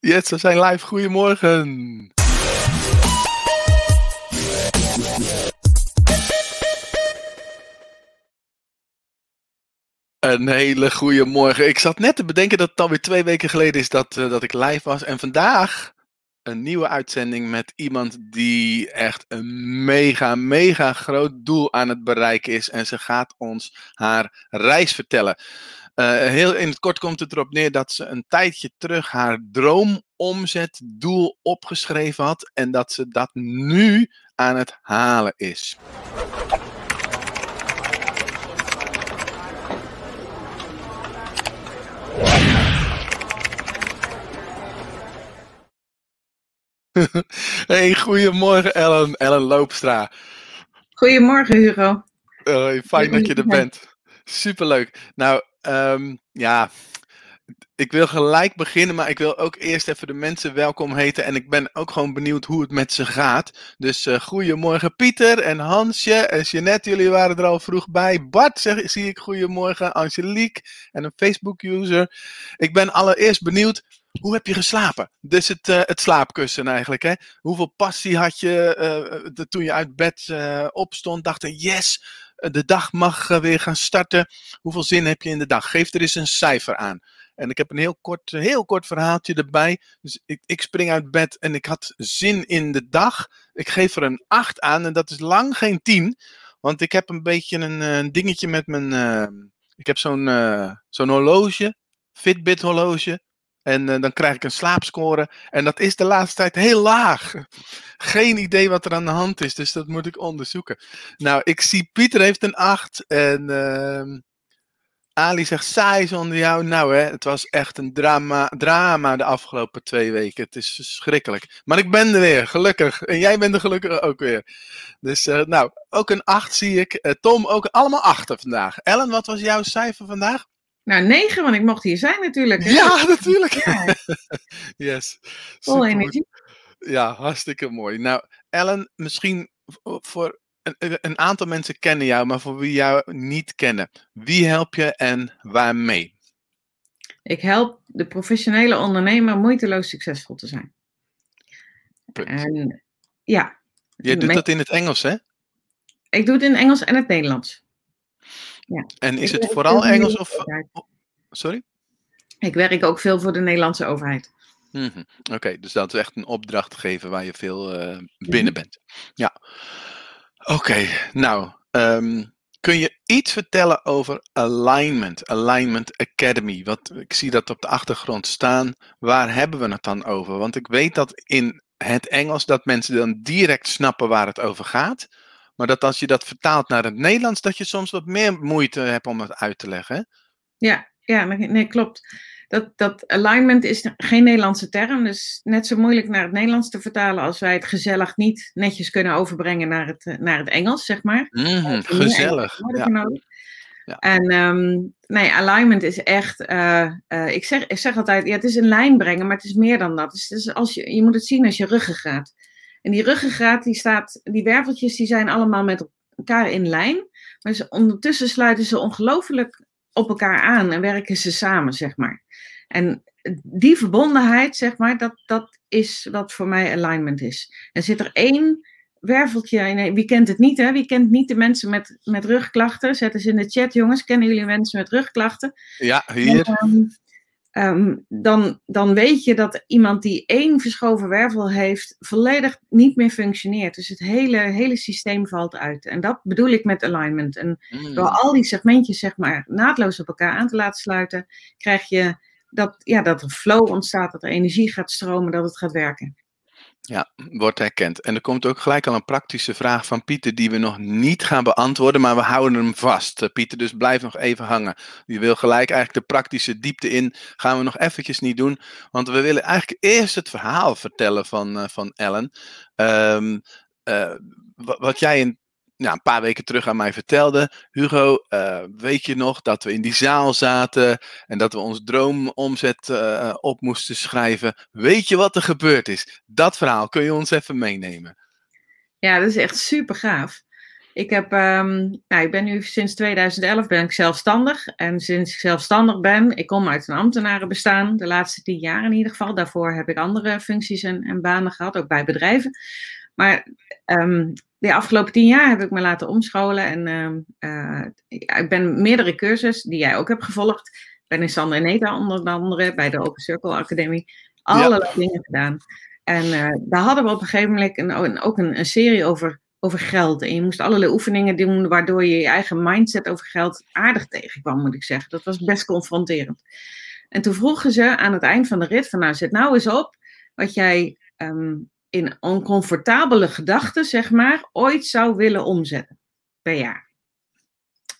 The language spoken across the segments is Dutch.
Yes, we zijn live. Goedemorgen. Een hele goede morgen. Ik zat net te bedenken dat het alweer twee weken geleden is dat, uh, dat ik live was. En vandaag een nieuwe uitzending met iemand die echt een mega, mega groot doel aan het bereiken is. En ze gaat ons haar reis vertellen. Uh, heel in het kort komt het erop neer dat ze een tijdje terug haar droomomzetdoel opgeschreven had. En dat ze dat nu aan het halen is. hey, goedemorgen Ellen, Ellen Loopstra. Goedemorgen Hugo. Uh, fijn dat je er bent. Superleuk. Nou, um, ja, ik wil gelijk beginnen, maar ik wil ook eerst even de mensen welkom heten. En ik ben ook gewoon benieuwd hoe het met ze gaat. Dus uh, goedemorgen Pieter en Hansje en Jeanette, jullie waren er al vroeg bij. Bart zeg, zie ik goedemorgen, Angelique en een Facebook-user. Ik ben allereerst benieuwd, hoe heb je geslapen? Dus het, uh, het slaapkussen eigenlijk. Hè? Hoeveel passie had je uh, toen je uit bed opstond? Dacht je, yes, de dag mag weer gaan starten. Hoeveel zin heb je in de dag? Geef er eens een cijfer aan. En ik heb een heel kort, heel kort verhaaltje erbij. Dus ik, ik spring uit bed en ik had zin in de dag. Ik geef er een 8 aan en dat is lang geen 10. Want ik heb een beetje een, een dingetje met mijn. ik heb zo'n zo'n horloge, Fitbit horloge. En uh, dan krijg ik een slaapscore. En dat is de laatste tijd heel laag. Geen idee wat er aan de hand is. Dus dat moet ik onderzoeken. Nou, ik zie Pieter heeft een 8. En uh, Ali zegt saai zonder jou. Nou hè, het was echt een drama, drama de afgelopen twee weken. Het is verschrikkelijk. Maar ik ben er weer, gelukkig. En jij bent er gelukkig ook weer. Dus uh, nou, ook een 8 zie ik. Uh, Tom ook allemaal 8 vandaag. Ellen, wat was jouw cijfer vandaag? Nou, negen, want ik mocht hier zijn natuurlijk. Ja, natuurlijk. Ja. yes. Vol energie. Ja, hartstikke mooi. Nou, Ellen, misschien voor een, een, aantal mensen kennen jou, maar voor wie jou niet kennen. Wie help je en waarmee? Ik help de professionele ondernemer moeiteloos succesvol te zijn. Punt. En ja. Jij doet dat in het Engels, hè? Ik doe het in het Engels en het Nederlands. Ja. En is het vooral Engels of. Sorry? Ik werk ook veel voor de Nederlandse overheid. Mm -hmm. Oké, okay, dus dat is echt een opdrachtgever waar je veel uh, binnen bent. Ja. Oké, okay, nou. Um, kun je iets vertellen over Alignment, Alignment Academy? Wat, ik zie dat op de achtergrond staan. Waar hebben we het dan over? Want ik weet dat in het Engels dat mensen dan direct snappen waar het over gaat. Maar dat als je dat vertaalt naar het Nederlands, dat je soms wat meer moeite hebt om het uit te leggen. Hè? Ja, ja, nee, klopt. Dat, dat alignment is geen Nederlandse term, dus net zo moeilijk naar het Nederlands te vertalen als wij het gezellig niet netjes kunnen overbrengen naar het, naar het Engels, zeg maar. Mm, gezellig. Ja. Ja. En um, nee, alignment is echt, uh, uh, ik, zeg, ik zeg altijd, ja, het is een lijn brengen, maar het is meer dan dat. Dus, dus als je, je moet het zien als je ruggengraat. En die ruggengraat, die staat, die werveltjes, die zijn allemaal met elkaar in lijn. Maar ze, ondertussen sluiten ze ongelooflijk op elkaar aan en werken ze samen, zeg maar. En die verbondenheid, zeg maar, dat, dat is wat voor mij alignment is. En zit er één werveltje in, wie kent het niet, hè? Wie kent niet de mensen met, met rugklachten? Zet eens in de chat, jongens. Kennen jullie mensen met rugklachten? Ja, hier. En, um, um, dan, dan weet je dat iemand die één verschoven wervel heeft, volledig niet meer functioneert. Dus het hele, hele systeem valt uit. En dat bedoel ik met alignment. En mm. door al die segmentjes zeg maar naadloos op elkaar aan te laten sluiten, krijg je dat, ja, dat er flow ontstaat, dat er energie gaat stromen, dat het gaat werken. Ja, wordt herkend. En er komt ook gelijk al een praktische vraag van Pieter die we nog niet gaan beantwoorden, maar we houden hem vast. Pieter, dus blijf nog even hangen. Die wil gelijk eigenlijk de praktische diepte in. Gaan we nog eventjes niet doen, want we willen eigenlijk eerst het verhaal vertellen van, uh, van Ellen. Um, uh, wat jij in nou, een paar weken terug aan mij vertelde. Hugo, uh, weet je nog dat we in die zaal zaten en dat we ons droomomzet uh, op moesten schrijven? Weet je wat er gebeurd is? Dat verhaal kun je ons even meenemen. Ja, dat is echt super gaaf. Ik, heb, ehm, nou, ik ben nu sinds 2011 ben ik zelfstandig. En sinds ik zelfstandig ben, ik kom uit een ambtenarenbestaan, de laatste tien jaar in ieder geval. Daarvoor heb ik andere functies en, en banen gehad, ook bij bedrijven. Maar um, de afgelopen tien jaar heb ik me laten omscholen. En uh, ik ben meerdere cursussen die jij ook hebt gevolgd. Ik ben in Sander en Neta onder andere, bij de Open Circle Academie. Allerlei dingen gedaan. En uh, daar hadden we op een gegeven moment een, ook een, een, serie over, over geld. En je moest allerlei oefeningen doen waardoor je je eigen mindset over geld aardig tegenkwam, moet ik zeggen. Dat was best confronterend. En toen vroegen ze aan het eind van de rit van nou, zet nou eens op wat jij um, in oncomfortabele gedachten, zeg maar, ooit zou willen omzetten per jaar.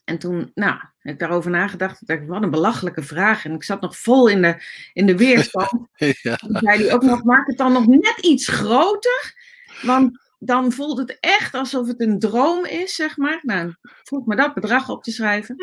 En toen, nou, heb ik daarover nagedacht. dacht wat een belachelijke vraag. En ik zat nog vol in de, in de weerstand. ja. Toen zei hij ook nog, maak het dan nog net iets groter. Want dan voelt het echt alsof het een droom is, zeg maar. Nou, vroeg me dat bedrag op te schrijven.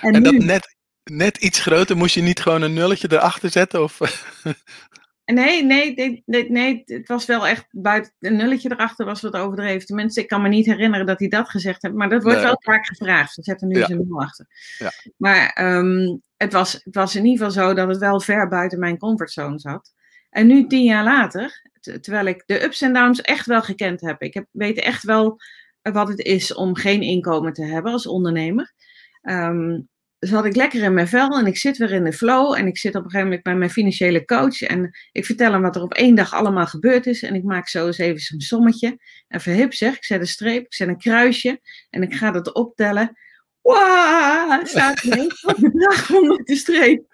En, en dat net, net iets groter, moest je niet gewoon een nulletje erachter zetten? Of? Nee, nee, nee, nee, het was wel echt buiten. Een nulletje erachter was wat overdreven. Tenminste, ik kan me niet herinneren dat hij dat gezegd heeft. Maar dat wordt wel vaak gevraagd. Ze zetten nu ja. zijn nul achter. Ja. Maar um, het, was, het was in ieder geval zo dat het wel ver buiten mijn comfortzone zat. En nu, tien jaar later, terwijl ik de ups en downs echt wel gekend heb. Ik heb, weet echt wel wat het is om geen inkomen te hebben als ondernemer. Um, zat ik lekker in mijn vel en ik zit weer in de flow. En ik zit op een gegeven moment bij mijn financiële coach. En ik vertel hem wat er op één dag allemaal gebeurd is. En ik maak zo eens even zo'n sommetje. En verhip zeg, ik zet een streep, ik zet een kruisje. En ik ga dat optellen. Wauw, staat ineens een onder de streep.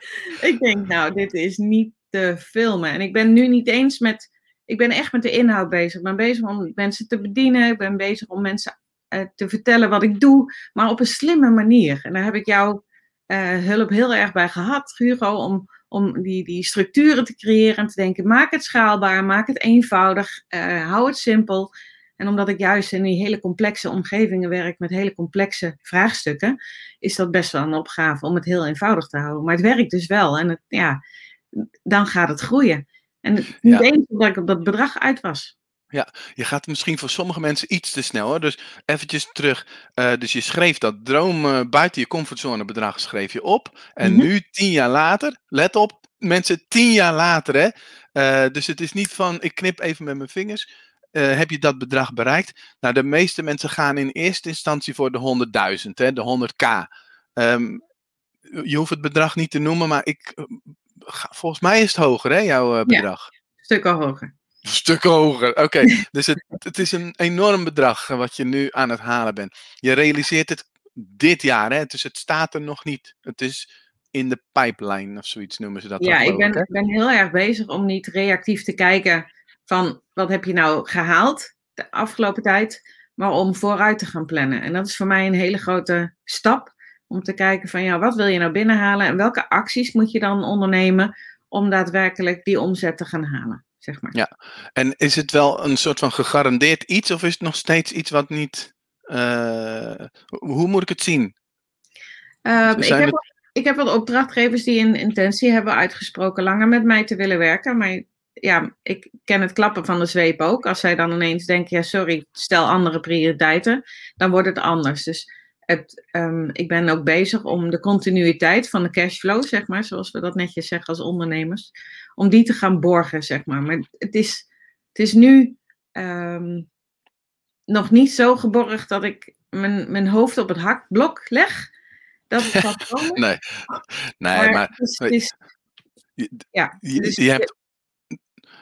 Ik denk, nou, dit is niet te filmen. En ik ben nu niet eens met... Ik ben echt met de inhoud bezig. Ik ben bezig om mensen te bedienen. Ik ben bezig om mensen uh, te vertellen wat ik doe. Maar op een slimme manier. En daar heb ik jou uh, hulp heel erg bij gehad, Hugo, om, om die, die structuren te creëren en te denken, maak het schaalbaar, maak het eenvoudig, uh, hou het simpel. En omdat ik juist in die hele complexe omgevingen werk met hele complexe vraagstukken, is dat best wel een opgave om het heel eenvoudig te houden. Maar het werkt dus wel en het, ja, dan gaat het groeien. En niet ja. eens dat ik op dat bedrag uit was. Ja, je gaat misschien voor sommige mensen iets te snel. Hè? Dus eventjes terug. Uh, dus je schreef dat droom uh, buiten je comfortzone bedrag schreef je op. En -hmm. nu, tien jaar later, let op, mensen, tien jaar later. Hè? Uh, dus het is niet van, ik knip even met mijn vingers. heb je dat bedrag bereikt? Nou, de meeste mensen gaan in eerste instantie voor de 100.000, de 100k. Um, je hoeft het bedrag niet te noemen, maar ik, volgens mij is het hoger, hè, jouw bedrag? Ja, stukken hoger. Stukken hoger. Oké, okay. dus het, het is een enorm bedrag wat je nu aan het halen bent. Je realiseert het dit jaar, hè? dus het staat er nog niet. Het is in de pipeline of zoiets noemen ze dat. Ja, ik ben, ben heel erg bezig om niet reactief te kijken van wat heb je nou gehaald de afgelopen tijd, maar om vooruit te gaan plannen. En dat is voor mij een hele grote stap om te kijken van ja, wat wil je nou binnenhalen en welke acties moet je dan ondernemen om daadwerkelijk die omzet te gaan halen zeg maar. Ja, en is het wel een soort van gegarandeerd iets of is het nog steeds iets wat niet. Uh, hoe moet ik het zien? Uh, ik, heb wat, ik heb wat opdrachtgevers die een intentie hebben uitgesproken langer met mij te willen werken. Maar ja, ik ken het klappen van de zweep ook. Als zij dan ineens denken, ja sorry, stel andere prioriteiten, dan wordt het anders. Dus het, um, ik ben ook bezig om de continuïteit van de cashflow, zeg maar, zoals we dat netjes zeggen als ondernemers, om die te gaan borgen, zeg maar. Maar het is, het is nu um, nog niet zo geborgd dat ik mijn, mijn hoofd op het hakblok leg. Dat gaat komen. nee, nee maar, maar het is, het is, ja, je, dus, je hebt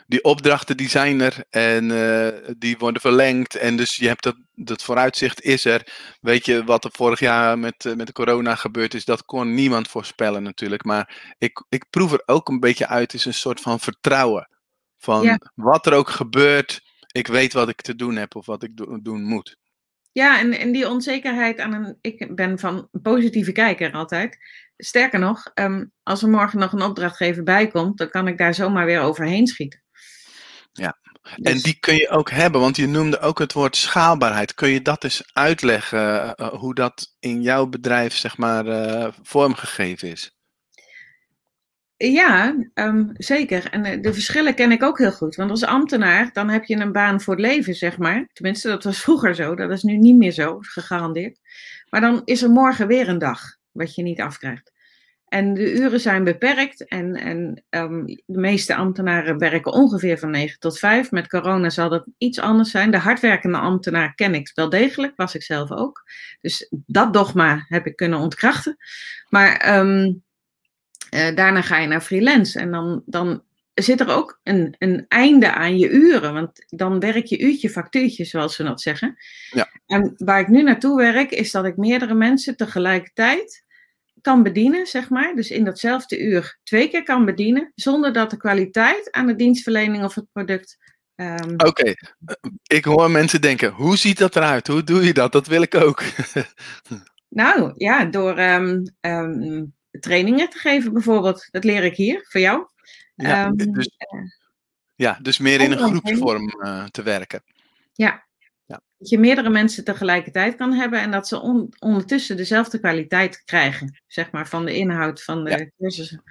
die opdrachten die zijn er en uh, die worden verlengd. En dus je hebt dat, dat vooruitzicht is er. Weet je wat er vorig jaar met, uh, met de corona gebeurd is, dat kon niemand voorspellen natuurlijk. Maar ik, ik proef er ook een beetje uit, is een soort van vertrouwen. Van ja. wat er ook gebeurt, ik weet wat ik te doen heb of wat ik do doen moet. Ja, en, en die onzekerheid aan een. Ik ben van positieve kijker altijd. Sterker nog, um, als er morgen nog een opdrachtgever bij komt, dan kan ik daar zomaar weer overheen schieten. Ja, dus... en die kun je ook hebben, want je noemde ook het woord schaalbaarheid. Kun je dat eens uitleggen, uh, hoe dat in jouw bedrijf, zeg maar, uh, vormgegeven is? Ja, ehm, zeker. En de, de verschillen ken ik ook heel goed. Want als ambtenaar, dan heb je een baan voor het leven, zeg maar. Tenminste, dat was vroeger zo. Dat is nu niet meer zo, gegarandeerd. Maar dan is er morgen weer een dag wat je niet afkrijgt. En de uren zijn beperkt en, en ehm, de meeste ambtenaren werken ongeveer van 9 tot 5. Met corona zal dat iets anders zijn. De hardwerkende ambtenaar ken ik wel degelijk, was ik zelf ook. Dus dat dogma heb ik kunnen ontkrachten. Maar ehm, eh, daarna ga je naar freelance en dan, dan zit er ook een, een einde aan je uren. Want dan werk je uurtje factuurtje, zoals ze dat zeggen. Ja. En waar ik nu naartoe werk, is dat ik meerdere mensen tegelijkertijd kan bedienen, zeg maar. Dus in datzelfde uur twee keer kan bedienen, zonder dat de kwaliteit aan de dienstverlening of het product. Um... Oké, eh, ik hoor mensen denken: hoe ziet dat eruit? Hoe doe je dat? Dat wil ik ook. nou ja, door um, um, trainingen te geven, bijvoorbeeld. Dat leer ik hier voor jou. Ja, dus, eh, ja, dus meer in een groepsvorm uh, te werken. Ja, dat je meerdere mensen tegelijkertijd kan hebben en dat ze ondertussen dezelfde kwaliteit krijgen, zeg maar, van de inhoud van de ja. cursussen.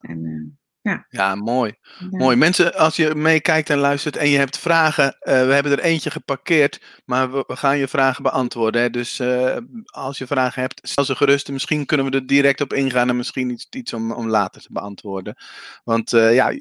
En, uh, ja. ja, mooi. Mooi. Mensen, als je meekijkt en luistert en je hebt vragen, uh, we hebben er eentje geparkeerd, maar we, we gaan je vragen beantwoorden. Hè. Dus uh, als je vragen hebt, stel ze gerust. Misschien kunnen we er direct op ingaan en misschien iets, iets om, om later te beantwoorden. Want uh, ja,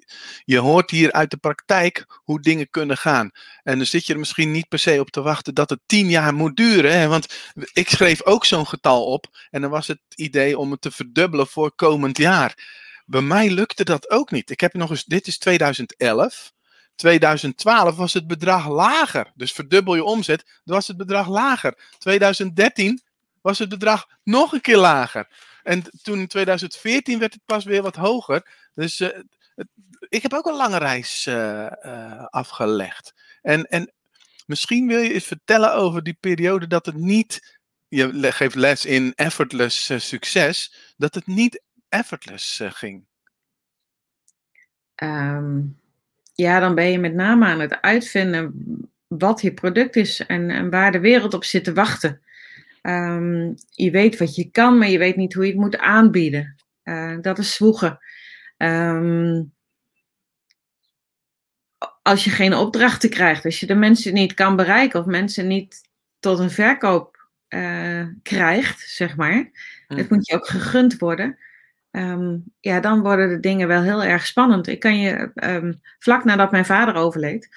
je hoort hier uit de praktijk hoe dingen kunnen gaan. En dan zit je er misschien niet per se op te wachten dat het tien jaar moet duren. Hè. Want ik schreef ook zo'n getal op en dan was het idee om het te verdubbelen voor komend jaar. Bij mij lukte dat ook niet. Ik heb nog eens, dit is 2011. 2012 was het bedrag lager. Dus verdubbel je omzet, dan was het bedrag lager. 2013 was het bedrag nog een keer lager. En toen in 2014 werd het pas weer wat hoger. Dus het, ik heb ook een lange reis uh, uh, afgelegd. En, en misschien wil je eens vertellen over die periode dat het niet. Je geeft les in effortless succes. Dat het niet effortless uh, ging? Um, ja, dan ben je met name aan het uitvinden wat je product is en, en waar de wereld op zit te wachten. Um, je weet wat je kan, maar je weet niet hoe je het moet aanbieden. Uh, dat is zwoegen. Um, als je geen opdrachten krijgt, als je de mensen niet kan bereiken of mensen niet tot een verkoop uh, krijgt, zeg maar. Mm. Het moet je ook gegund worden. Um, ja, dan worden de dingen wel heel erg spannend. Ik kan je, um, vlak nadat mijn vader overleed,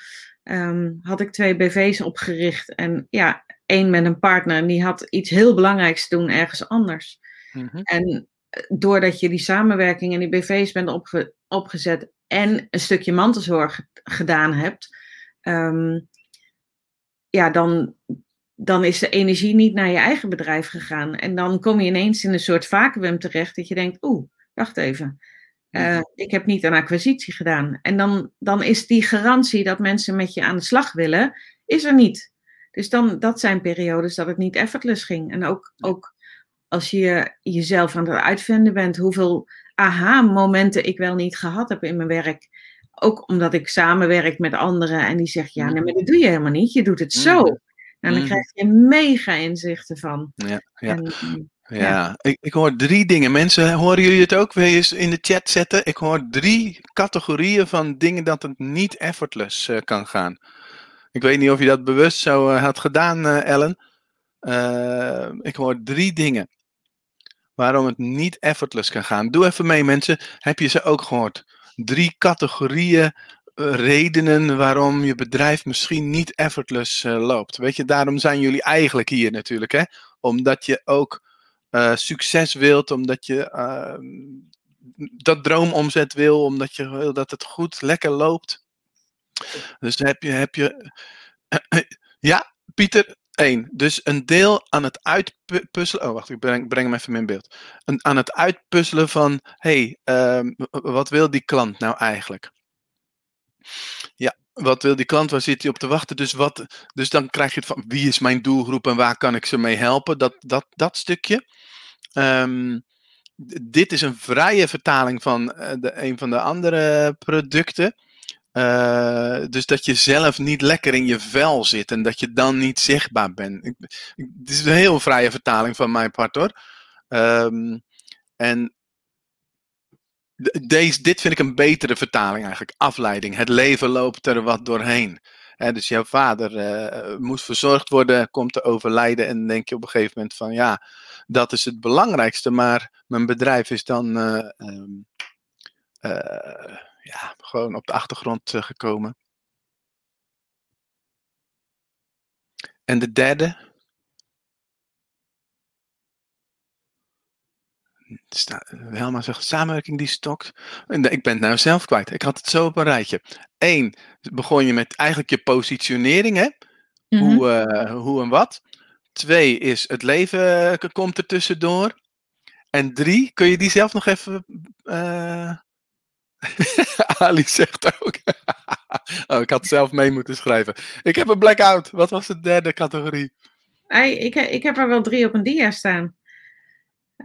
um, had ik twee BV's opgericht. En ja, één met een partner, en die had iets heel belangrijks te doen ergens anders. Mm-hmm. En eh, doordat je die samenwerking en die BV's bent opge opgezet en een stukje mantelzorg gedaan hebt, ja, dan, dan is de energie niet naar je eigen bedrijf gegaan. En dan kom je ineens in een soort vacuüm terecht dat je denkt, oeh, wacht even. Uh, ik heb niet een acquisitie gedaan. En dan, dan is die garantie dat mensen met je aan de slag willen, is er niet. Dus dan, dat zijn periodes dat het niet effortless ging. En ook, ook als je jezelf aan het uitvinden bent, hoeveel aha-momenten ik wel niet gehad heb in mijn werk. Ook omdat ik samenwerk met anderen en die zeggen, ja, nee, maar dat doe je helemaal niet. Je doet het zo. En dan mm. krijg je mega inzichten van. Ja, ja. En, ja, ja. Ik, ik, hoor drie dingen. Mensen, horen jullie het ook? Wil je eens in de chat zetten? Ik hoor drie categorieën van dingen dat het niet effortless uh, kan gaan. Ik weet niet of je dat bewust zo uh, had gedaan, uh, Ellen. ik hoor drie dingen waarom het niet effortless kan gaan. Doe even mee, mensen. Heb je ze ook gehoord? Drie categorieën redenen waarom je bedrijf misschien niet effortless uh, loopt. Weet je, daarom zijn jullie eigenlijk hier natuurlijk, hè? Omdat je ook uh, succes wilt, omdat je uh, dat droomomzet wil, omdat je wil dat het goed, lekker loopt. Dus heb je, heb je, ja, Pieter, één. Dus een deel aan het uitpuzzelen. Oh, wacht, ik breng, breng hem even in beeld. Een, aan het uitpuzzelen van: hé, hey, uh, wat wil die klant nou eigenlijk? Ja, wat wil die klant? Waar zit hij op te wachten? Dus, wat, dus dan krijg je het van wie is mijn doelgroep en waar kan ik ze mee helpen? Dat, dat, dat stukje. Um, dit is een vrije vertaling van uh, de, een van de andere producten. Uh, dus dat je zelf niet lekker in je vel zit en dat je dan niet zichtbaar bent. Dit is een heel vrije vertaling van mijn part hoor. Um, en deze, dit vind ik een betere vertaling eigenlijk. Afleiding. Het leven loopt er wat doorheen. dus jouw vader uh, moest verzorgd worden, komt te overlijden. En denk je op een gegeven moment van ja, dat is het belangrijkste. Maar mijn bedrijf is dan uh, um, uh, ja, gewoon op de achtergrond gekomen. En de derde, Helma zegt samenwerking die stokt. Ik ben het nou zelf kwijt. Ik had het zo op een rijtje. Eén, begon je met eigenlijk je positionering, hè? hoe, uh, hoe en wat. Twee is het leven uh, komt er tussendoor. En drie, kun je die zelf nog even. Uh... Ali zegt ook. oh, ik had zelf mee moeten schrijven. Ik heb een blackout. Wat was de derde categorie? Ik, ik heb er wel drie op een dia staan.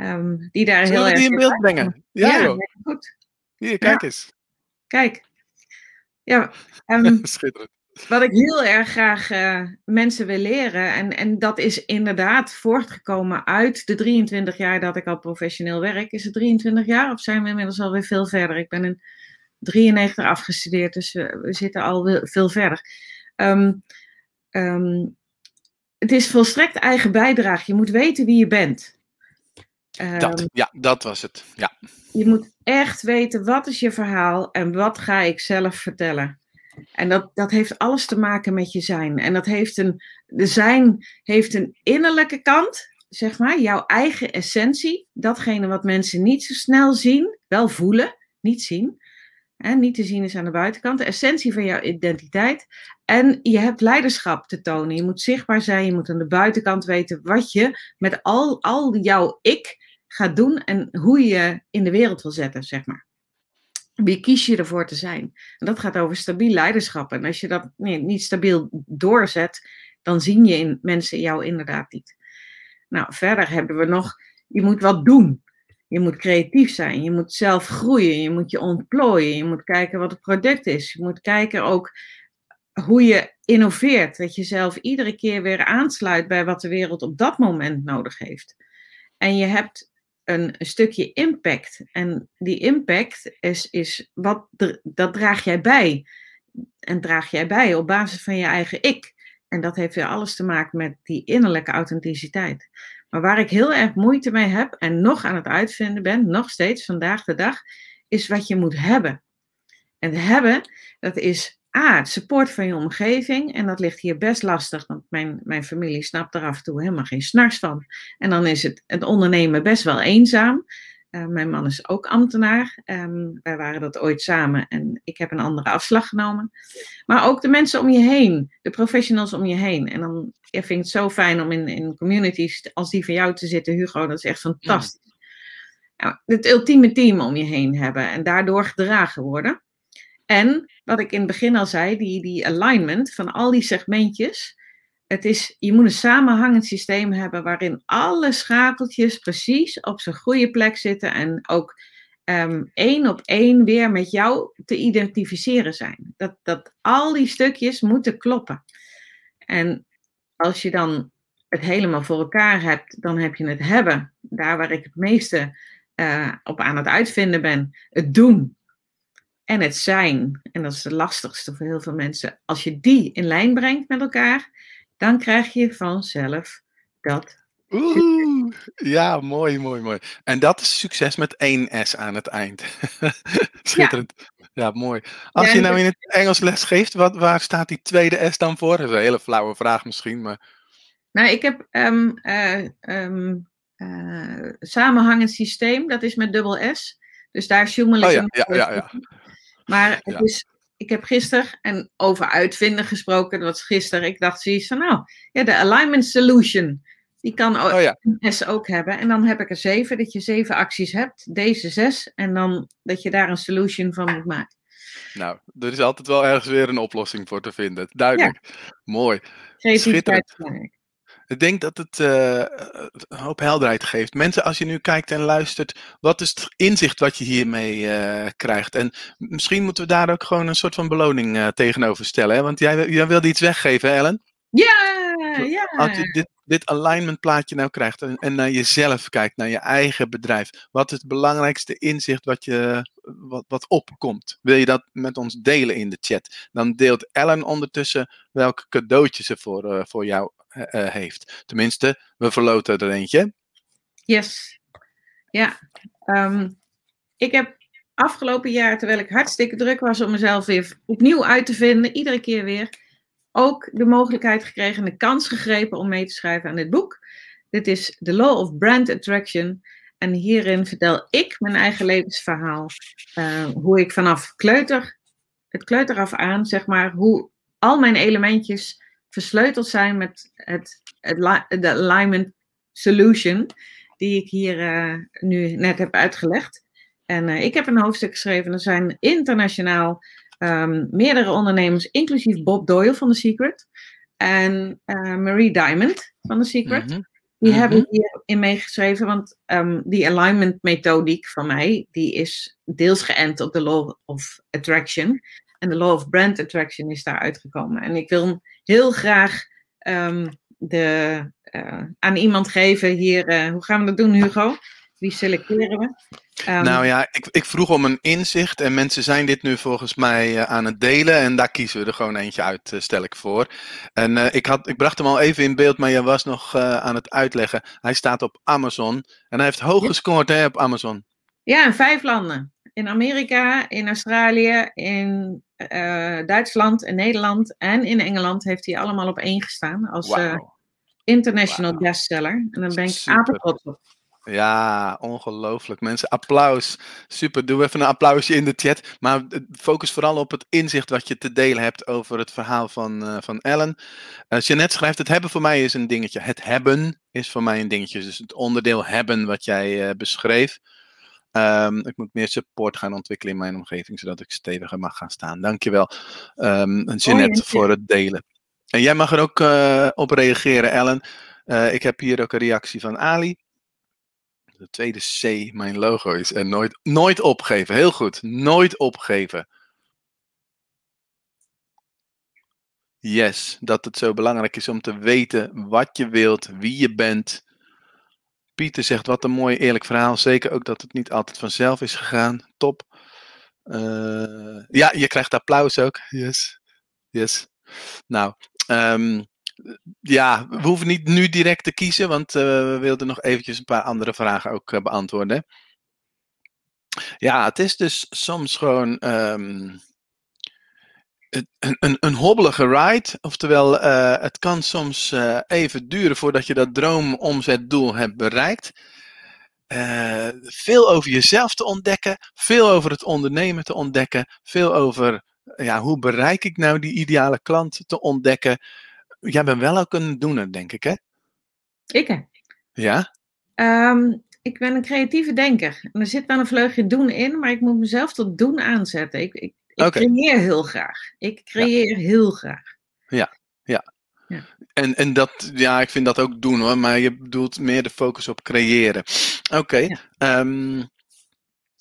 Um, die daar Zullen heel die in beeld brengen? Ja, ja goed. Hier, kijk eens. Kijk. Ja, um, Schitterend. wat ik heel erg graag uh, mensen wil leren, en, en dat is inderdaad voortgekomen uit de 23 jaar dat ik al professioneel werk. Is het 23 jaar of zijn we inmiddels alweer veel verder? Ik ben in 93 afgestudeerd, dus we, we zitten al veel verder. Um, het is volstrekt eigen bijdrage. Je moet weten wie je bent. Dat, ja, dat was het. Ja. Je moet echt weten wat is je verhaal en wat ga ik zelf vertellen. En dat, dat heeft alles te maken met je zijn. En dat heeft een, de zijn heeft een innerlijke kant, zeg maar, jouw eigen essentie. Datgene wat mensen niet zo snel zien, wel voelen, niet zien. En niet te zien is aan de buitenkant, de essentie van jouw identiteit. En je hebt leiderschap te tonen. Je moet zichtbaar zijn, je moet aan de buitenkant weten wat je met al, al jouw ik gaat doen en hoe je in de wereld wil zetten, zeg maar. Wie kies je ervoor te zijn? En dat gaat over stabiel leiderschap. En als je dat niet stabiel doorzet, dan zien je in, mensen jou inderdaad niet. Nou, verder hebben we nog, je moet wat doen. Je moet creatief zijn, je moet zelf groeien, je moet je ontplooien, je moet kijken wat het product is. Je moet kijken ook hoe je innoveert, dat je zelf iedere keer weer aansluit bij wat de wereld op dat moment nodig heeft. En je hebt een, stukje impact. En die impact is, is wat, dat draag jij bij. En draag jij bij op basis van je eigen ik. En dat heeft weer alles te maken met die innerlijke authenticiteit. Maar waar ik heel erg moeite mee heb en nog aan het uitvinden ben, nog steeds vandaag de dag, is wat je moet hebben. En hebben, dat is A, het support van je omgeving. En dat ligt hier best lastig, want mijn, mijn familie snapt er af en toe helemaal geen snars van. En dan is het, het ondernemen best wel eenzaam. Uh, mijn man is ook ambtenaar. Um, wij waren dat ooit samen en ik heb een andere afslag genomen. Maar ook de mensen om je heen, de professionals om je heen. En dan ja, vind ik het zo fijn om in, in communities als die van jou te zitten, Hugo. Dat is echt fantastisch. Nou, het ultieme team om je heen hebben en daardoor gedragen worden. En wat ik in het begin al zei, die, die alignment van al die segmentjes. Het is, je moet een samenhangend systeem hebben waarin alle schakeltjes precies op zijn goede plek zitten en ook um, één op één weer met jou te identificeren zijn. Dat, dat al die stukjes moeten kloppen. En als je dan het helemaal voor elkaar hebt, dan heb je het hebben. Daar waar ik het meeste uh, op aan het uitvinden ben. Het doen en het zijn. En dat is het lastigste voor heel veel mensen. Als je die in lijn brengt met elkaar, dan krijg je vanzelf dat. Oeh, ja, mooi, mooi, mooi. En dat is succes met één S aan het eind. Schitterend. Ja. mooi. Als ja, je nou in het Engels les geeft, wat, waar staat die tweede S dan voor? Dat is een hele flauwe vraag misschien, maar... Nou, ik heb um, uh, um, uh, samenhangend systeem, dat is met dubbel S. Dus daar zoemel ik oh, ja, ja, ja, ja. Maar het ja. is, ik heb gisteren, en over uitvinden gesproken, dat was gisteren, ik dacht zoiets van, nou, ja, de alignment solution, die kan ook, oh, ja. S ook hebben. En dan heb ik er zeven, dat je zeven acties hebt, deze zes, en dan dat je daar een solution van moet maken. Nou, er is altijd wel ergens weer een oplossing voor te vinden. Duidelijk. Ja. Mooi. Schitterend. Ik denk dat het uh, een hoop helderheid geeft. Mensen, als je nu kijkt en luistert, wat is het inzicht wat je hiermee uh, krijgt? En misschien moeten we daar ook gewoon een soort van beloning uh, tegenover stellen. Hè? Want jij, jij wilde iets weggeven, Ellen? Ja, ja. Als je dit, dit alignment plaatje nou krijgt en, en naar jezelf kijkt, naar je eigen bedrijf, wat is het belangrijkste inzicht wat, je, wat, wat opkomt? Wil je dat met ons delen in de chat? Dan deelt Ellen ondertussen welke cadeautjes ze voor, uh, voor jou heeft. Tenminste, we verloten er eentje. Yes. Ja. Um, ik heb afgelopen jaar, terwijl ik hartstikke druk was om mezelf weer opnieuw uit te vinden, iedere keer weer, ook de mogelijkheid gekregen en de kans gegrepen om mee te schrijven aan dit boek. Dit is The Law of Brand Attraction. En hierin vertel ik mijn eigen levensverhaal. Uh, hoe ik vanaf kleuter, het kleuter af aan, zeg maar, hoe al mijn elementjes versleuteld zijn met het, het, de alignment solution, die ik hier uh, nu net heb uitgelegd. En uh, ik heb een hoofdstuk geschreven. Er zijn internationaal um, meerdere ondernemers, inclusief Bob Doyle van The Secret en uh, Marie Diamond van The Secret. Mm -hmm. Die mm -hmm. hebben hierin meegeschreven, want um, die alignment methodiek van mij, die is deels geënt op de law of attraction. En de law of brand attraction is daar uitgekomen. En ik wil heel graag um, de, uh, aan iemand geven hier. Uh, hoe gaan we dat doen, Hugo? Wie selecteren we? Um, nou ja, ik, ik, vroeg om een inzicht en mensen zijn dit nu volgens mij uh, aan het delen en daar kiezen we er gewoon eentje uit, uh, stel ik voor. En uh, ik, had, ik bracht hem al even in beeld, maar je was nog aan het uitleggen. Hij staat op Amazon en hij heeft hoog gescoord hè, op Amazon. Ja, in vijf landen. In Amerika, in Australië, in Duitsland, in Nederland en in Engeland heeft hij allemaal op één gestaan als wow. international wow. bestseller. En daar ben ik apetrots op. Ja, ongelooflijk. Mensen, applaus. Super. Doe even een applausje in de chat. Maar focus vooral op het inzicht wat je te delen hebt over het verhaal van, uh, van Ellen. Uh, Jeannette schrijft: Het hebben voor mij is een dingetje. Het hebben is voor mij een dingetje. Dus het onderdeel hebben wat jij uh, beschreef. Um, ik moet meer support gaan ontwikkelen in mijn omgeving, zodat ik steviger mag gaan staan. Dankjewel, um, Jeannette, oh, voor het delen. En jij mag er ook op reageren, Ellen. ik heb hier ook een reactie van Ali de tweede C mijn logo is. En nooit, nooit opgeven. Heel goed. Nooit opgeven. Yes, dat het zo belangrijk is om te weten wat je wilt, wie je bent. Pieter zegt wat een mooi eerlijk verhaal. Zeker ook dat het niet altijd vanzelf is gegaan. Top. Uh, ja, je krijgt applaus ook. Yes. Yes. Nou, um, ja, we hoeven niet nu direct te kiezen, want uh, we wilden nog eventjes een paar andere vragen ook uh, beantwoorden. Ja, het is dus soms gewoon um, een, een, een hobbelige ride. Oftewel, uh, het kan soms even duren voordat je dat droomomzetdoel hebt bereikt. veel over jezelf te ontdekken, veel over het ondernemen te ontdekken, veel over ja, hoe bereik ik nou die ideale klant te ontdekken jij bent wel ook een doener, denk ik, hè? Ik, hè? Ja? Um, ik ben een creatieve denker. En er zit wel een vleugje doen in, maar ik moet mezelf tot doen aanzetten. Ik, ik, ik okay. creëer heel graag. Ik creëer ja. heel graag. Ja, ja. ja. En, en dat, ja, ik vind dat ook doen hoor, maar je bedoelt meer de focus op creëren. Oké, okay. ja. um,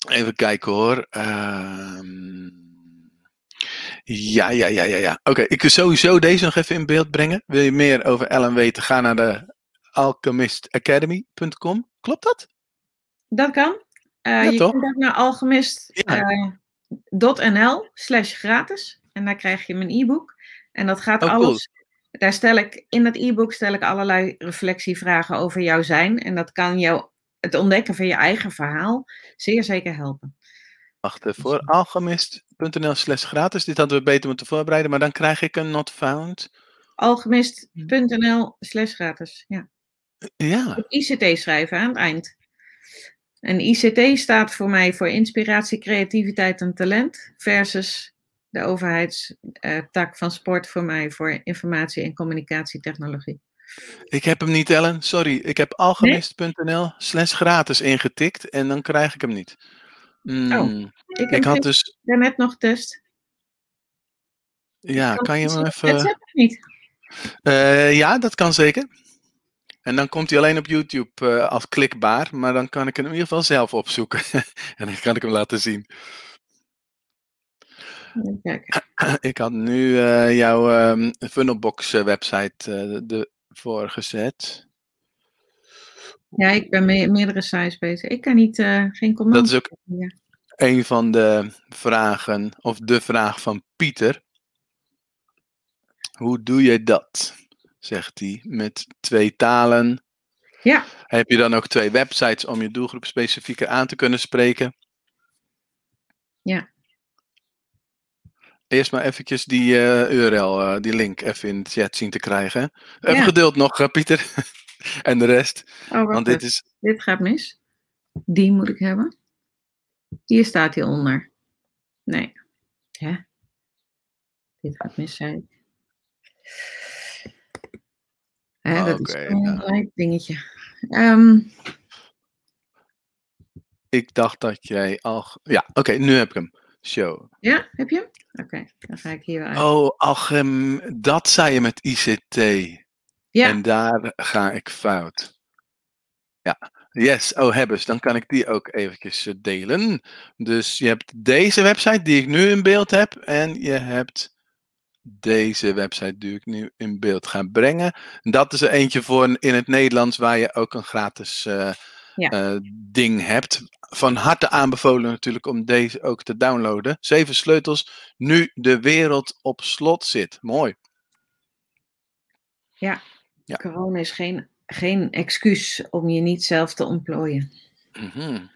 even kijken hoor. Um, ja, ja, ja, ja, ja. Oké, ik wil sowieso deze nog even in beeld brengen. Wil je meer over Ellen weten? Ga naar de alchemistacademy.com. Klopt dat? Dat kan. Uh, ja, je toch? kunt ook naar alchemist.nl ja. uh, slash gratis. En daar krijg je mijn e-book. En dat gaat oh, alles... Cool. Daar stel ik, in dat e-book stel ik allerlei reflectievragen over jouw zijn. En dat kan jou het ontdekken van je eigen verhaal zeer zeker helpen. Wacht voor alchemist.nl slash gratis. Dit hadden we beter moeten voorbereiden, maar dan krijg ik een not found. Alchemist.nl slash gratis, ja. Ja. ICT schrijven aan het eind. En ICT staat voor mij voor inspiratie, creativiteit en talent. Versus de overheidstak van sport voor mij voor informatie- en communicatietechnologie. Ik heb hem niet, Ellen. Sorry. Ik heb alchemist.nl slash gratis ingetikt en dan krijg ik hem niet. Mm, oh, ik, ik had dus. Daarnet nog test. Ja, kan, kan je hem even. Dat niet? Uh, ja, dat kan zeker. En dan komt hij alleen op YouTube uh, als klikbaar, maar dan kan ik hem in ieder geval zelf opzoeken. en dan kan ik hem laten zien. Kijk. Ik had nu uh, jouw um, Funnelbox website uh, ervoor gezet. Ja, ik ben me meerdere sites bezig. Ik kan niet, geen command. Dat is ook ja. een van de vragen, of de vraag van Pieter. Hoe doe je dat? Zegt hij, met twee talen. Ja. Heb je dan ook twee websites om je doelgroep specifieker aan te kunnen spreken? Ja. Eerst maar eventjes die uh, URL, uh, die link even in de chat zien te krijgen. Even ja. geduld nog, uh, Pieter. en de rest. Oh, Want dit, is... dit gaat mis. Die moet ik hebben. Hier staat hij onder. Nee. Hè? Dit gaat mis, zei Hè, dat okay, is een ja. dingetje. Um, ik dacht dat jij al. Ja, oké, okay, nu heb ik hem. Show. Ja, heb je hem? Oké, okay, dan ga ik hier uit. Oh, ach, um, dat zei je met ICT. Ja. En daar ga ik fout. Ja, yes, oh hebbes, dan kan ik die ook eventjes eh, delen. Dus je hebt deze website die ik nu in beeld heb en je hebt deze website die ik nu in beeld ga brengen. Dat is er eentje voor in het Nederlands waar je ook een gratis uh, ja. uh, ding hebt. Van harte aanbevolen natuurlijk om deze ook te downloaden. Zeven sleutels, nu de wereld op slot zit. Mooi. Ja, ja. corona is geen, geen excuus om je niet zelf te ontplooien. Mm -hmm.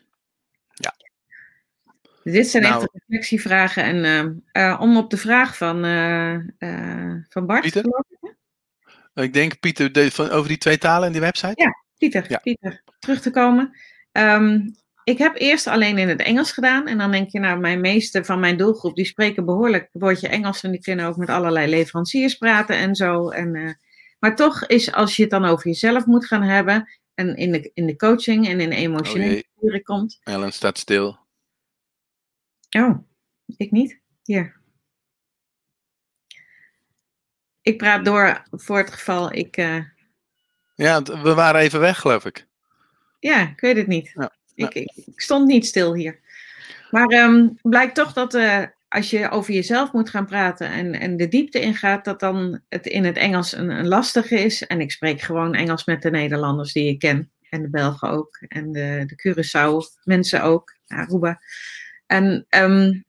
Dit zijn nou, echt reflectievragen. En uh, uh, om op de vraag van, uh, van Bart. Pieter? Ik denk Pieter de, van, over die twee talen en die website. Ja, Pieter. Ja. Pieter terug te komen. Um, ik heb eerst alleen in het Engels gedaan. En dan denk je, nou, mijn meeste van mijn doelgroep, die spreken behoorlijk woordje Engels. En die kunnen ook met allerlei leveranciers praten en zo. En, maar toch is, als je het dan over jezelf moet gaan hebben. En in de, in de coaching en in de emotionele oh komt. Ellen staat stil. Oh, ik niet. Hier. Ik praat door voor het geval ik. Uh... Ja, we waren even weg, geloof ik. Ja, ik weet het niet. Ja, ik, ik, ik, stond niet stil hier. Maar um, blijkt toch dat uh, als je over jezelf moet gaan praten en, en de diepte ingaat, dat dan het in het Engels een, een lastige is. En ik spreek gewoon Engels met de Nederlanders die ik ken. En de Belgen ook. En de, de Curaçao mensen ook. Aruba. En um,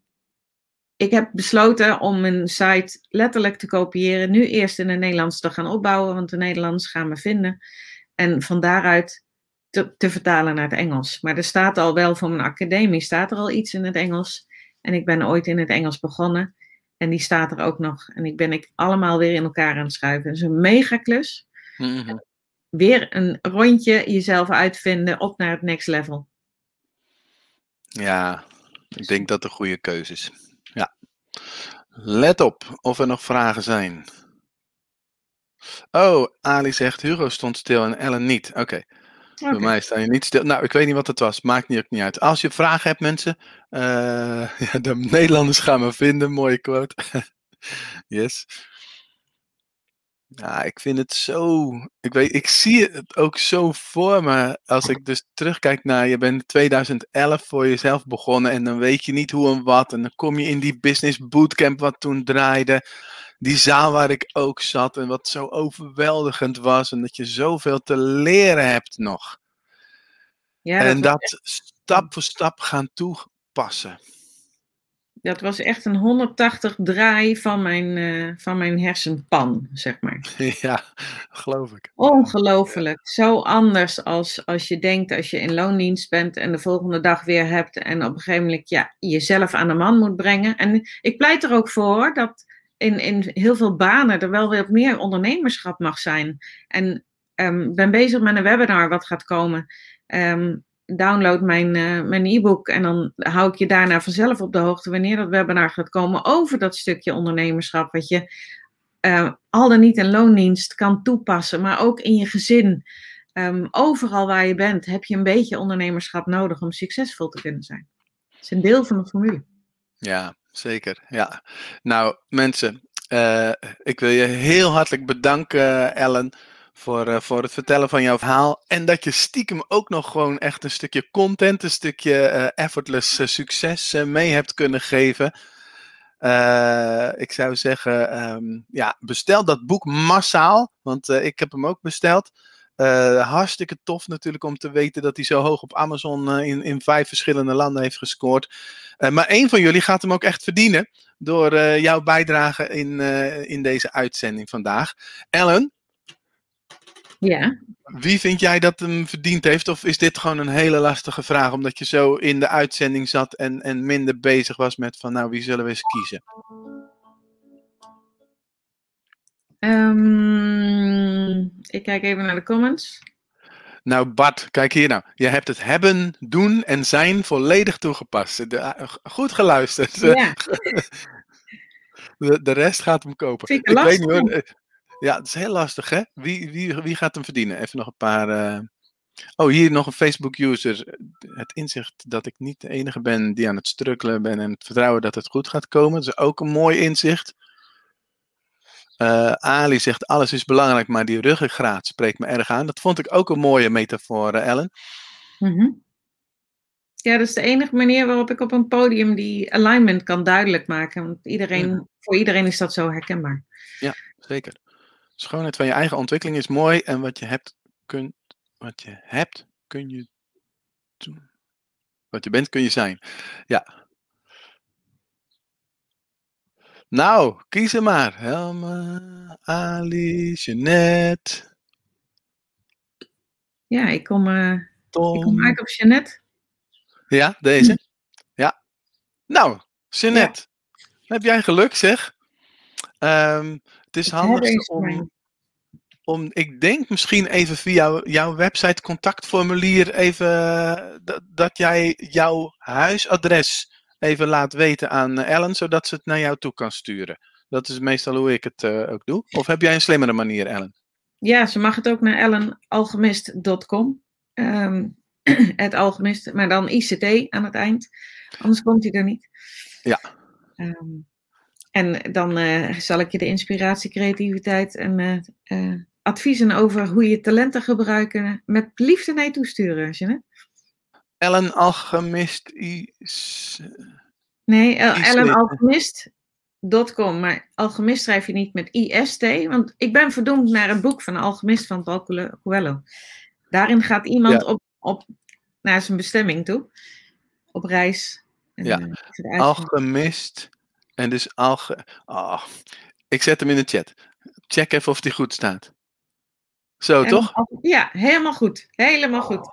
ik heb besloten om mijn site letterlijk te kopiëren. Nu eerst in het Nederlands te gaan opbouwen, want de Nederlands gaan me vinden. En van daaruit te, te, vertalen naar het Engels. Maar er staat al wel voor mijn academie, staat er al iets in het Engels. En ik ben ooit in het Engels begonnen. En die staat er ook nog. En ik ben ik allemaal weer in elkaar aan het schuiven. Het is een mega klus. Mm -hmm. Weer een rondje jezelf uitvinden op naar het next level. Ja, ik denk dat het een goede keuze is. Ja. Let op of er nog vragen zijn. Oh, Ali zegt Hugo stond stil en Ellen niet. Oké. Okay. Okay. Bij mij sta je niet stil. Nou, ik weet niet wat het was. Maakt niet, ook niet uit. Als je vragen hebt, mensen. Uh, ja, de Nederlanders gaan me vinden. Mooie quote. yes. Ja, ik vind het zo. Ik, weet, ik zie het ook zo voor me. Als ik dus terugkijk naar. Je bent 2011 voor jezelf begonnen. En dan weet je niet hoe en wat. En dan kom je in die business bootcamp wat toen draaide. Die zaal waar ik ook zat. En wat zo overweldigend was. En dat je zoveel te leren hebt nog. Ja, en dat, dat stap voor stap gaan toepassen. Dat was echt een 180 draai van mijn, uh, van mijn hersenpan, zeg maar. Ja, geloof ik. Ongelooflijk. Zo anders als als je denkt als je in loondienst bent en de volgende dag weer hebt en op een gegeven moment ja, jezelf aan de man moet brengen. En ik pleit er ook voor dat in, in heel veel banen er wel weer meer ondernemerschap mag zijn. En ik um, ben bezig met een webinar wat gaat komen. Um, download mijn, uh, mijn e-book en dan hou ik je daarna vanzelf op de hoogte wanneer dat webinar gaat komen over dat stukje ondernemerschap wat je uh, al dan niet in loondienst kan toepassen, maar ook in je gezin. Um, overal waar je bent heb je een beetje ondernemerschap nodig om succesvol te kunnen zijn. Het is een deel van de formule. Ja, zeker. Ja. Nou, mensen, uh, ik wil je heel hartelijk bedanken, Ellen voor, uh, voor het vertellen van jouw verhaal. En dat je stiekem ook nog gewoon echt een stukje content, een stukje uh, effortless uh, succes mee hebt kunnen geven. Ik zou zeggen, um, ja, bestel dat boek massaal, want ik heb hem ook besteld. Hartstikke tof natuurlijk om te weten dat hij zo hoog op Amazon in, in vijf verschillende landen heeft gescoord. maar één van jullie gaat hem ook echt verdienen door jouw bijdrage in, in deze uitzending vandaag. Ellen, ja. Wie vind jij dat hem verdiend heeft? Of is dit gewoon een hele lastige vraag, omdat je zo in de uitzending zat en, en minder bezig was met van nou, wie zullen we eens kiezen? Um, ik kijk even naar de comments. Nou, Bart, kijk hier nou. Je hebt het hebben, doen en zijn volledig toegepast. De, eh, goed geluisterd. Ja. De, de, rest gaat hem kopen. Ik, ik weet niet hoor. Ja, het is heel lastig, hè? Wie, wie, wie gaat hem verdienen? Even nog een paar. Uh... Oh, hier nog een Facebook-user. Het inzicht dat ik niet de enige ben die aan het strukkelen ben en het vertrouwen dat het goed gaat komen. Dat is ook een mooi inzicht. Uh, Ali zegt: alles is belangrijk, maar die ruggengraat spreekt me erg aan. Dat vond ik ook een mooie metafoor, uh, Ellen. Mm -hmm. Ja, dat is de enige manier waarop ik op een podium die alignment kan duidelijk maken. Want iedereen, voor iedereen is dat zo herkenbaar. Ja, zeker schoonheid van je eigen ontwikkeling is mooi en wat je hebt, kunt, wat je hebt kun je doen. Wat je bent, kun je zijn. Ja. Nou, kies er maar. Helma, Ali, Jeanette. Ja, ik kom, uh, ik kom uit op Jeanette. Ja, deze? Hm. Ja. Nou, Jeanette. Heb jij geluk, zeg? Um, het is handig om, om, ik denk misschien even via jouw website contactformulier even dat, dat jij jouw huisadres even laat weten aan Ellen, zodat ze het naar jou toe kan sturen. Dat is meestal hoe ik het uh, ook doe. Of heb jij een slimmere manier, Ellen? Ja, ze mag het ook naar ellenalchemist.com. Um, het alchemist, maar dan ICT aan het eind. Anders komt hij er niet. Ja. Um, en dan uh, zal ik je de inspiratie, creativiteit en uh, uh, adviezen over hoe je talenten gebruiken met liefde naar je toesturen, Jeanette. Ellen Alchemist is... Nee, ellenalchemist.com, maar alchemist schrijf je niet met IST, want ik ben verdoemd naar een boek van de alchemist van Paul Coelho. Daarin gaat iemand ja. op, op naar zijn bestemming toe, op reis. En, ja, alchemist en dus alge... Oh, ik zet hem in de chat. Check even of die goed staat. Zo, toch? Ja, helemaal goed. Helemaal goed.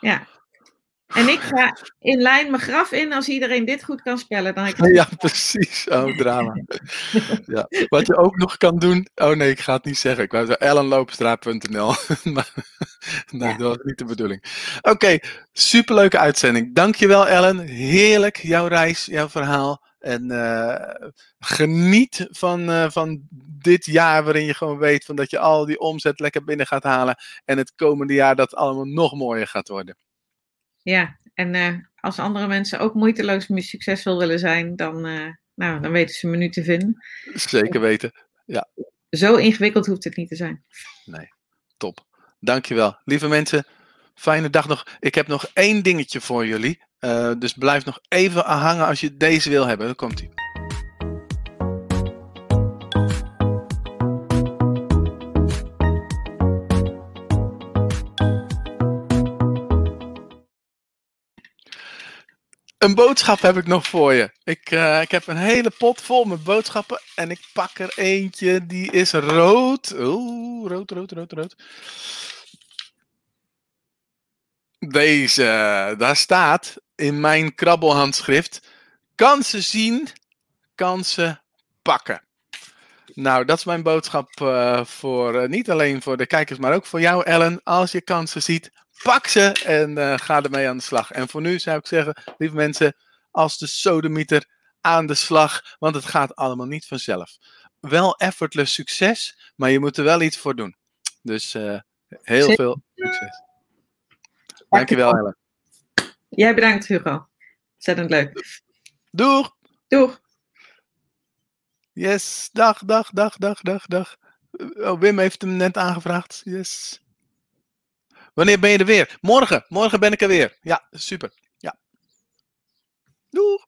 Ja. En ik ga in lijn mijn graf in als iedereen dit goed kan spellen. Dan ik ja, precies. Oh, drama. ja. Wat je ook nog kan doen. Oh nee, ik ga het niet zeggen. Ik wou zeggen ellenloopstraat.nl. maar nee, ja. dat was niet de bedoeling. Oké, okay, superleuke uitzending. Dankjewel Ellen. Heerlijk, jouw reis, jouw verhaal. En uh, geniet van, uh, van dit jaar waarin je gewoon weet van dat je al die omzet lekker binnen gaat halen. En het komende jaar dat allemaal nog mooier gaat worden. Ja, en uh, als andere mensen ook moeiteloos succesvol willen zijn, dan, nou, dan weten ze me nu te vinden. Zeker weten, ja. Zo ingewikkeld hoeft het niet te zijn. Nee, top. Dankjewel. Lieve mensen, fijne dag nog. Ik heb nog één dingetje voor jullie. Uh, dus blijf nog even hangen als je deze wil hebben. Dan komt hij. Een boodschap heb ik nog voor je. Ik, uh, ik heb een hele pot vol met boodschappen. En ik pak er eentje, die is rood. Oeh, rood, rood, rood, rood. Deze, daar staat in mijn krabbelhandschrift: kansen zien, kansen pakken. Nou, dat is mijn boodschap uh, voor uh, niet alleen voor de kijkers, maar ook voor jou, Ellen. Als je kansen ziet, pak ze en uh, ga ermee aan de slag. En voor nu zou ik zeggen, lieve mensen, als de sodemieter aan de slag, want het gaat allemaal niet vanzelf. Wel effortless succes, maar je moet er wel iets voor doen. Dus heel veel succes. Dankjewel, Ellen. Jij bedankt, Hugo. Ontzettend leuk. Doeg. Doeg. Yes, dag, dag, dag, dag, dag, dag. Oh, Wim heeft hem net aangevraagd. Yes. Wanneer ben je er weer? Morgen. Morgen ben ik er weer. Ja, super. Ja. Doeg.